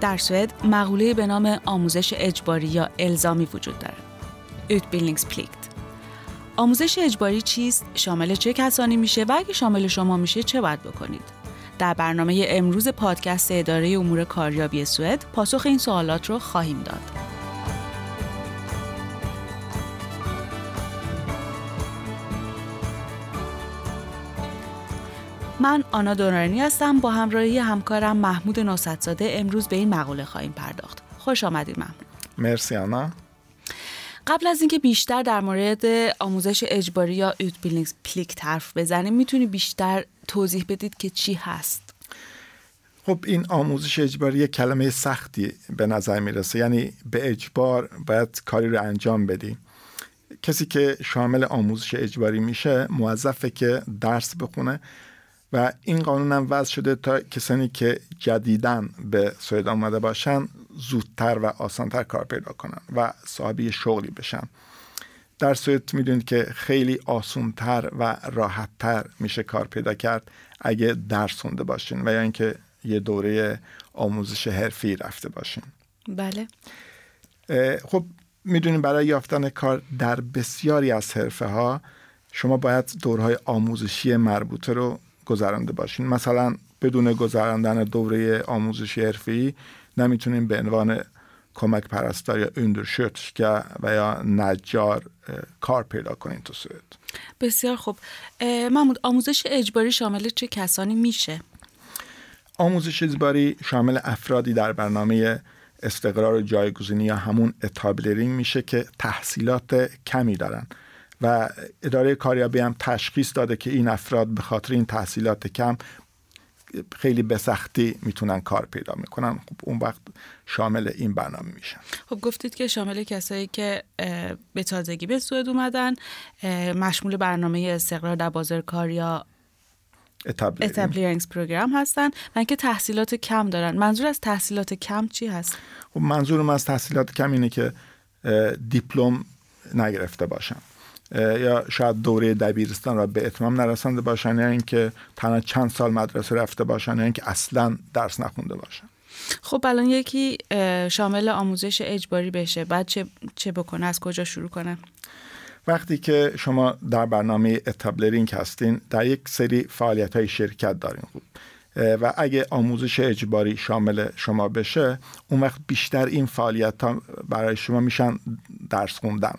در سوئد مقوله به نام آموزش اجباری یا الزامی وجود داره. Utbildningsplikt. آموزش اجباری چیست؟ شامل چه کسانی میشه و اگه شامل شما میشه چه باید بکنید؟ در برنامه امروز پادکست اداره امور کاریابی سوئد پاسخ این سوالات رو خواهیم داد. من آنا دونارنی هستم با همراهی همکارم محمود نوستزاده امروز به این مقوله خواهیم پرداخت. خوش آمدید محمود. مرسی آنا. قبل از اینکه بیشتر در مورد آموزش اجباری یا utbildningsplikt حرف بزنیم می‌تونی بیشتر توضیح بدید که چی هست خب این آموزش اجباری یک کلمه سختی به نظر می‌رسه یعنی به اجبار باید کاری رو انجام بدی کسی که شامل آموزش اجباری میشه موظفه که درس بخونه و این قانون هم وضع شده تا کسانی که جدیدن به سوئد آمده باشن زودتر و آسانتر کار پیدا کنن و صاحبی شغلی بشن. در سوئد می‌دونید که خیلی آسونتر و راحتتر میشه کار پیدا کرد اگه درس خونده باشین و یا اینکه یه دوره آموزش حرفی رفته باشین. بله. خب می‌دونید برای یافتن کار در بسیاری از حرفه ها شما باید دورهای آموزشی مربوطه رو گذرانده باشین. مثلا بدون گذراندن دوره آموزش حرفی نمی‌تونیم به عنوان کمک پرستار یا اندرشوتشگه و یا نجار کار پیدا کنین تو سوئد. بسیار خوب. محمود آموزش اجباری شامل چه کسانی میشه؟ آموزش اجباری شامل افرادی در برنامه استقرار و جایگزینی یا همون اتابلرینگ میشه که تحصیلات کمی دارن. و اداره کاریابی هم تشخیص داده که این افراد به خاطر این تحصیلات کم خیلی به سختی می‌تونن کار پیدا می‌کنن. خب اون وقت شامل این برنامه میشن. خب گفتید که شامل کسایی که به تازگی به سوئد اومدن مشمول برنامه استقرار در بازار کار یا etablerings program هستن و اینکه تحصیلات کم دارن. منظور از تحصیلات کم چی هست؟ خب منظورم از تحصیلات کم اینه که دیپلم نگرفته باشن. یا شاید دوره دبیرستان را به اتمام نرسانده باشن یا اینکه تنها چند سال مدرسه رفته باشن یا اینکه اصلا درس نخونده باشن. خب الان یکی شامل آموزش اجباری بشه. بعد چه, چه بکنه؟ از کجا شروع کنه؟ وقتی که شما در برنامه اتابلرینگ هستین در یک سری فعالیت های شرکت دارین. خوب و اگه آموزش اجباری شامل شما بشه اون وقت بیشتر این فعالیت ها برای شما میشن درس خوندن.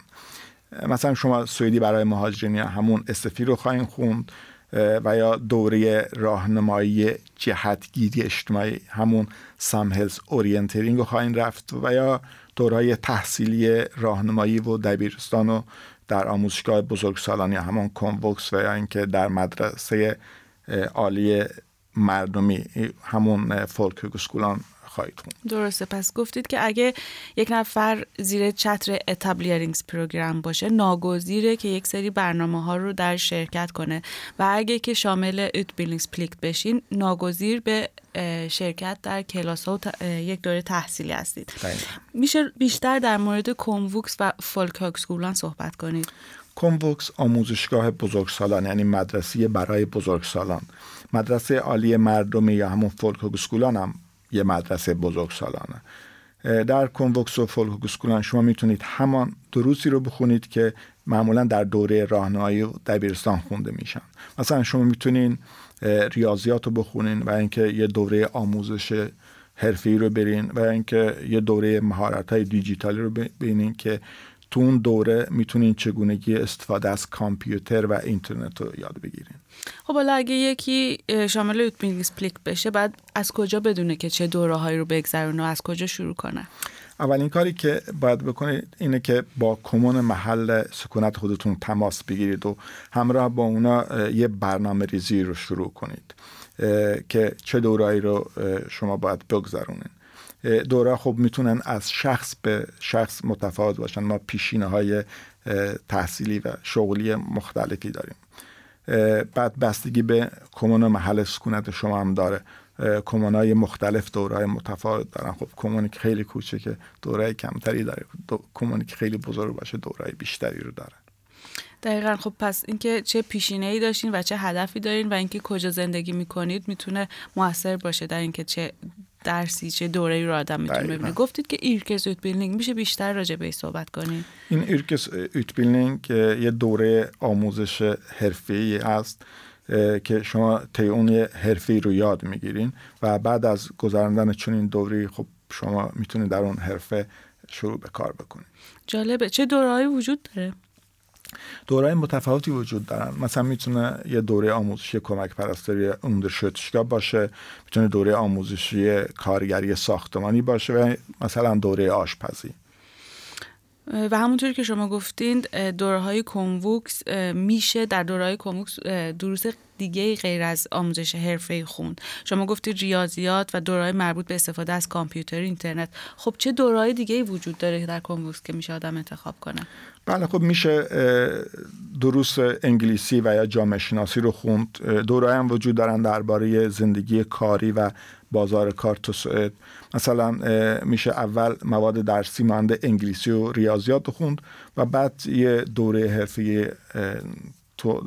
مثلا شما سوئدی برای مهاجرین یا همون SFI رو خواهیم خوند و یا دوره راهنمایی جهتگیری اجتماعی همون samhällsorientering رو خواهیم رفت و یا دوره‌های تحصیلی راهنمایی و دبیرستان و در آموزشگاه بزرگسالان یا همون Komvux و یا اینکه در مدرسه عالی مردمی همون folkhögskolan خواهید درسته. پس گفتید که اگه یک نفر زیر چتر etableringsprogram باشه ناگزیره که یک سری برنامه ها رو در شرکت کنه و اگه که شامل utbildningsplikt بشین ناگزیر به شرکت در کلاس ها و یک دوره تحصیلی هستید. میشه بیشتر در مورد Komvux و فولک صحبت کنید. کنوکس آموزشگاه بزرگسالان یعنی مدرسه برای بزرگسالان. مدرسه عالی مردمی یا همون فولک هم یه مدرسه بزرگ سالانه در کنوکس و فولکوسکولان شما می‌تونید همان دروسی رو بخونید که معمولا در دوره راهنمایی دبیرستان خونده میشن. مثلا شما می‌تونین ریاضیات رو بخونین و اینکه یه دوره آموزش حرفی رو برین و اینکه یه دوره مهارت های دیجیتالی رو ببینین که تو اون دوره می‌تونین چگونگی استفاده از کامپیوتر و اینترنت رو یاد بگیرین. خب حالا اگه یکی شامل utbildningsplikt بشه بعد از کجا بدونه که چه دوره رو بگذرونه و از کجا شروع کنه؟ اولین کاری که باید بکنید اینه که با kommun محل سکونت خودتون تماس بگیرید و همراه با اونا یه برنامه ریزی رو شروع کنید که چه دورایی رو شما باید بگذرونید دوره خب می‌تونن از شخص به شخص متفاوت باشن. ما پیشینه های تحصیلی و شغلی مختلفی داریم. بعد بستگی به کمون محل سکونت شما هم داره. کمون های مختلف دوره های متفاوت دارن. خب کمونی که خیلی کوچکه دوره کمتری داره. کمونی که خیلی بزرگ باشه دوره بیشتری رو داره. دقیقا. خب پس اینکه چه پیشینه ای داشتین و چه هدفی دارین و اینکه کجا زندگی می‌کنید می‌تونه موثر باشه در اینکه چه درسی چه دوره رو آدم می‌تونه ببینه. گفتید که yrkesutbildning میشه بیشتر راجع به صحبت کنیم. این yrkesutbildning یه دوره آموزش حرفه‌ای است که شما طی اون یه حرفه‌ای رو یاد می‌گیرین و بعد از گذراندن چنین دوره‌ای خب شما می‌تونید در اون حرفه شروع به کار بکنید. جالبه. چه دوره‌هایی وجود داره؟ دوره‌های متفاوتی وجود دارن. مثلا می‌تونه یه دوره آموزشی کمک پرستاری undersköterska باشه می‌تونه دوره آموزشی کارگری ساختمانی باشه و مثلا دوره آشپزی. و همونطوری که شما گفتین دوره های کنووکس میشه در دوره های کنووکس دروس دیگه غیر از آموزش حرفه خون شما گفتید ریاضیات و دورهای مربوط به استفاده از کامپیوتر اینترنت. خب چه دورهای دیگه وجود داره در کنووکس که میشه آدم انتخاب کنه؟ بله خب میشه دروس انگلیسی و یا جامعه شناسی رو خوند. دورهای هم وجود دارن درباره زندگی کاری و بازار کار تو سوئد مثلا میشه اول مواد درسی مانده انگلیسی و ریاضیات رو خوند و بعد یه دوره حرفی تو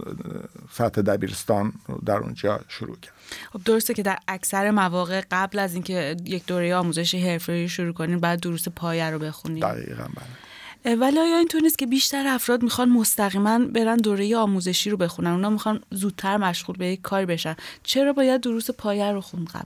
سطح دبیرستان در اونجا شروع کرد. خب درسته که در اکثر مواقع قبل از اینکه یک دوره آموزش حرفه‌ای شروع کنیم بعد دروس پایه رو بخونیم دقیقا بله. ولی آیا اینطور نیست که بیشتر افراد می‌خوان مستقیما برن دوره آموزشی رو بخونن؟ اونا می‌خوان زودتر مشغول به یک کاری بشن. چرا باید دروس پایه رو خوند قبل؟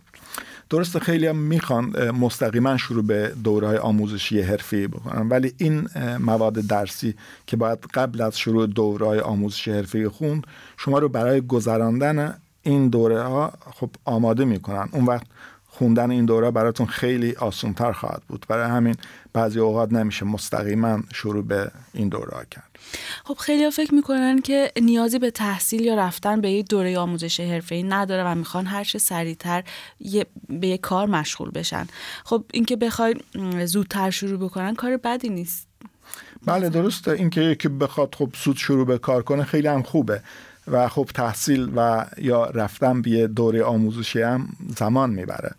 درسته خیلی هم می‌خوان مستقیما شروع به دوره های آموزشی حرفی بکنن. ولی این مواد درسی که باید قبل از شروع دوره های آموزشی حرفی خوند شما رو برای گذراندن این دوره ها خب آماده می‌کنن. اون وقت خوندن این دوره براتون خیلی آسانتر خواهد بود. برای همین بعضی اوقات نمیشه مستقیما شروع به این دوره کرد. خب خیلی فکر می‌کنن که نیازی به تحصیل یا رفتن به یک دوره آموزش حرفه‌ای نداره و می‌خوان هر چه سریعتر به یک کار مشغول بشن. خب اینکه بخوای زودتر شروع بکنن کار بدی نیست. بله درسته. اینکه یکی بخواد خب زود شروع به کار کنه خیلی هم خوبه. و خب تحصیل و یا رفتن به دوره آموزشی هم زمان می‌بره.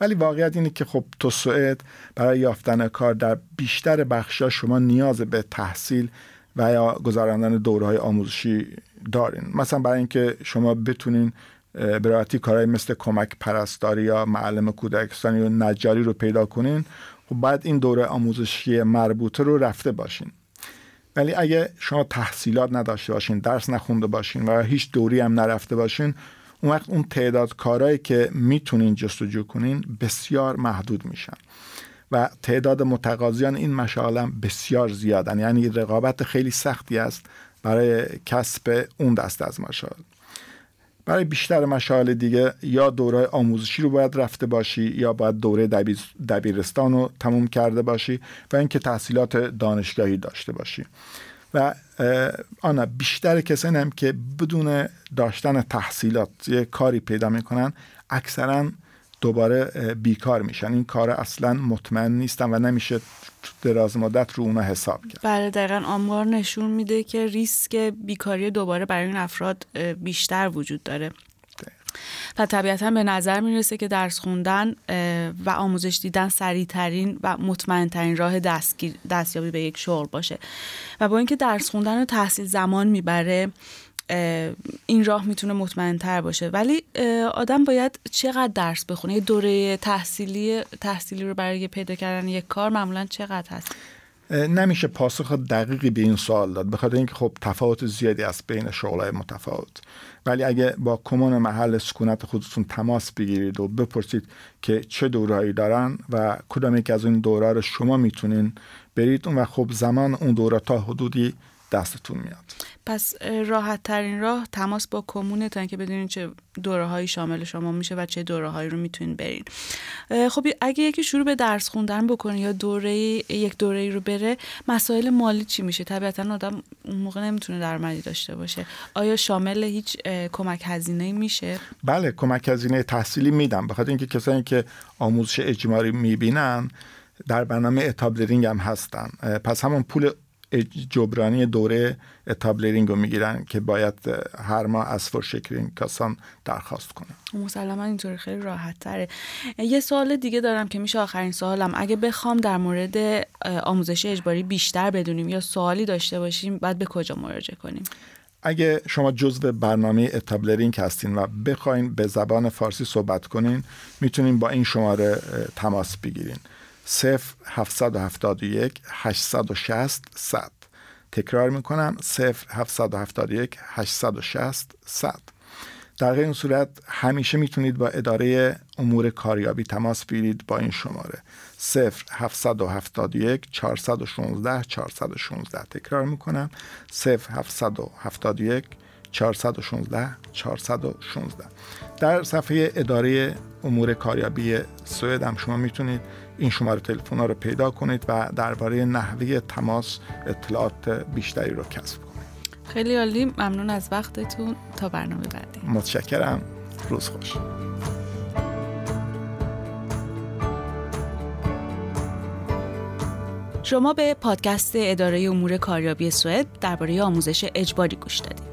ولی واقعیت اینه که خب تو سوئد برای یافتن کار در بیشتر بخشا شما نیاز به تحصیل و یا گذراندن دورهای آموزشی دارین. مثلا برای اینکه شما بتونین برایتی کارهای مثل کمک پرستاری یا معلم کودکستانی و نجاری رو پیدا کنین خب باید این دوره آموزشی مربوطه رو رفته باشین. ولی اگه شما تحصیلات نداشته باشین درس نخونده باشین و هیچ دوری هم نرفته باشین اون وقت اون تعداد کارهایی که می‌تونین جستجو کنین بسیار محدود میشن. و تعداد متقاضیان این مشاغل بسیار زیادن. یعنی رقابت خیلی سختی است برای کسب اون دست از مشاغل. برای بیشتر مشاغل دیگه یا دوره آموزشی رو باید رفته باشی یا باید دوره دبیرستان رو تموم کرده باشی و اینکه تحصیلات دانشگاهی داشته باشی. و آنا بیشتر کسانی هم که بدون داشتن تحصیلات یه کاری پیدا می‌کنن اکثرا دوباره بیکار میشن. این کار اصلا مطمئن نیستن و نمیشه دراز مدت رو اونا حساب کرد. بله دقیقا آمار نشون میده که ریسک بیکاری دوباره برای این افراد بیشتر وجود داره. و طبیعتا به نظر می‌رسه که درس خوندن و آموزش دیدن سریعترین و مطمئنترین راه دستیابی به یک شغل باشه. و با اینکه درس خوندن و تحصیل زمان می‌بره این راه می‌تونه مطمئن باشه. ولی آدم باید چقدر درس بخونه؟ یه دوره تحصیلی تحصیلی رو برای پیدا کردن یک کار معمولا چقدر هست؟ نمیشه پاسخ دقیقی به این سوال داد بخاطر اینکه خب تفاوت زیادی است بین شغلای متفاوت. ولی اگه با کمون محل سکونت خودتون تماس بگیرید و بپرسید که چه دورهایی دارن و کدام یک از این دوره رو شما می‌تونین برید و خب زمان اون دوره تا حدودی دستتون میاد. پس راحت ترین راه تماس با کمونه تا که بدونین چه دوره هایی شامل شما میشه و چه دوره هایی رو می‌تونین برین. خب اگه یکی شروع به درس خوندن بکنه یا دوره یک دوره رو بره مسائل مالی چی میشه؟ طبیعتا آدم اون موقع نمی‌تونه درآمدی داشته باشه. آیا شامل هیچ کمک هزینه میشه؟ بله کمک هزینه تحصیلی میدم. بخاطر اینکه کسانی که آموزش اجباری می‌بینن در برنامه etablering هم هستن. پس همون پول جبرانی دوره etablering رو می‌گیرن که باید هر ماه از Försäkringskassan درخواست کنن. مسلما اینطوری خیلی راحت تره یه سوال دیگه دارم که میشه آخرین سوالم. اگه بخوام در مورد آموزش اجباری بیشتر بدونیم یا سوالی داشته باشیم بعد به کجا مراجعه کنیم؟ اگه شما جزو برنامه etablering هستین و بخواین به زبان فارسی صحبت کنین می‌تونین با این شماره تماس بگیرین. 0 771 860 100 تکرار می‌کنم. 0 771 860 100 در این صورت همیشه می‌تونید با اداره امور کاریابی تماس بگیرید با این شماره. 0 771 416 416 تکرار می‌کنم. 0 771 416 416 در صفحه اداره امور کاریابی سوئد هم شما می‌تونید این شماره تلفن ها رو پیدا کنید و درباره نحوه تماس اطلاعات بیشتری رو کسب کنید. خیلی عالی. ممنون از وقتتون. تا برنامه بعدی. متشکرم. روز خوش. شما به پادکست اداره امور کاریابی سوئد درباره آموزش اجباری گوش دادید.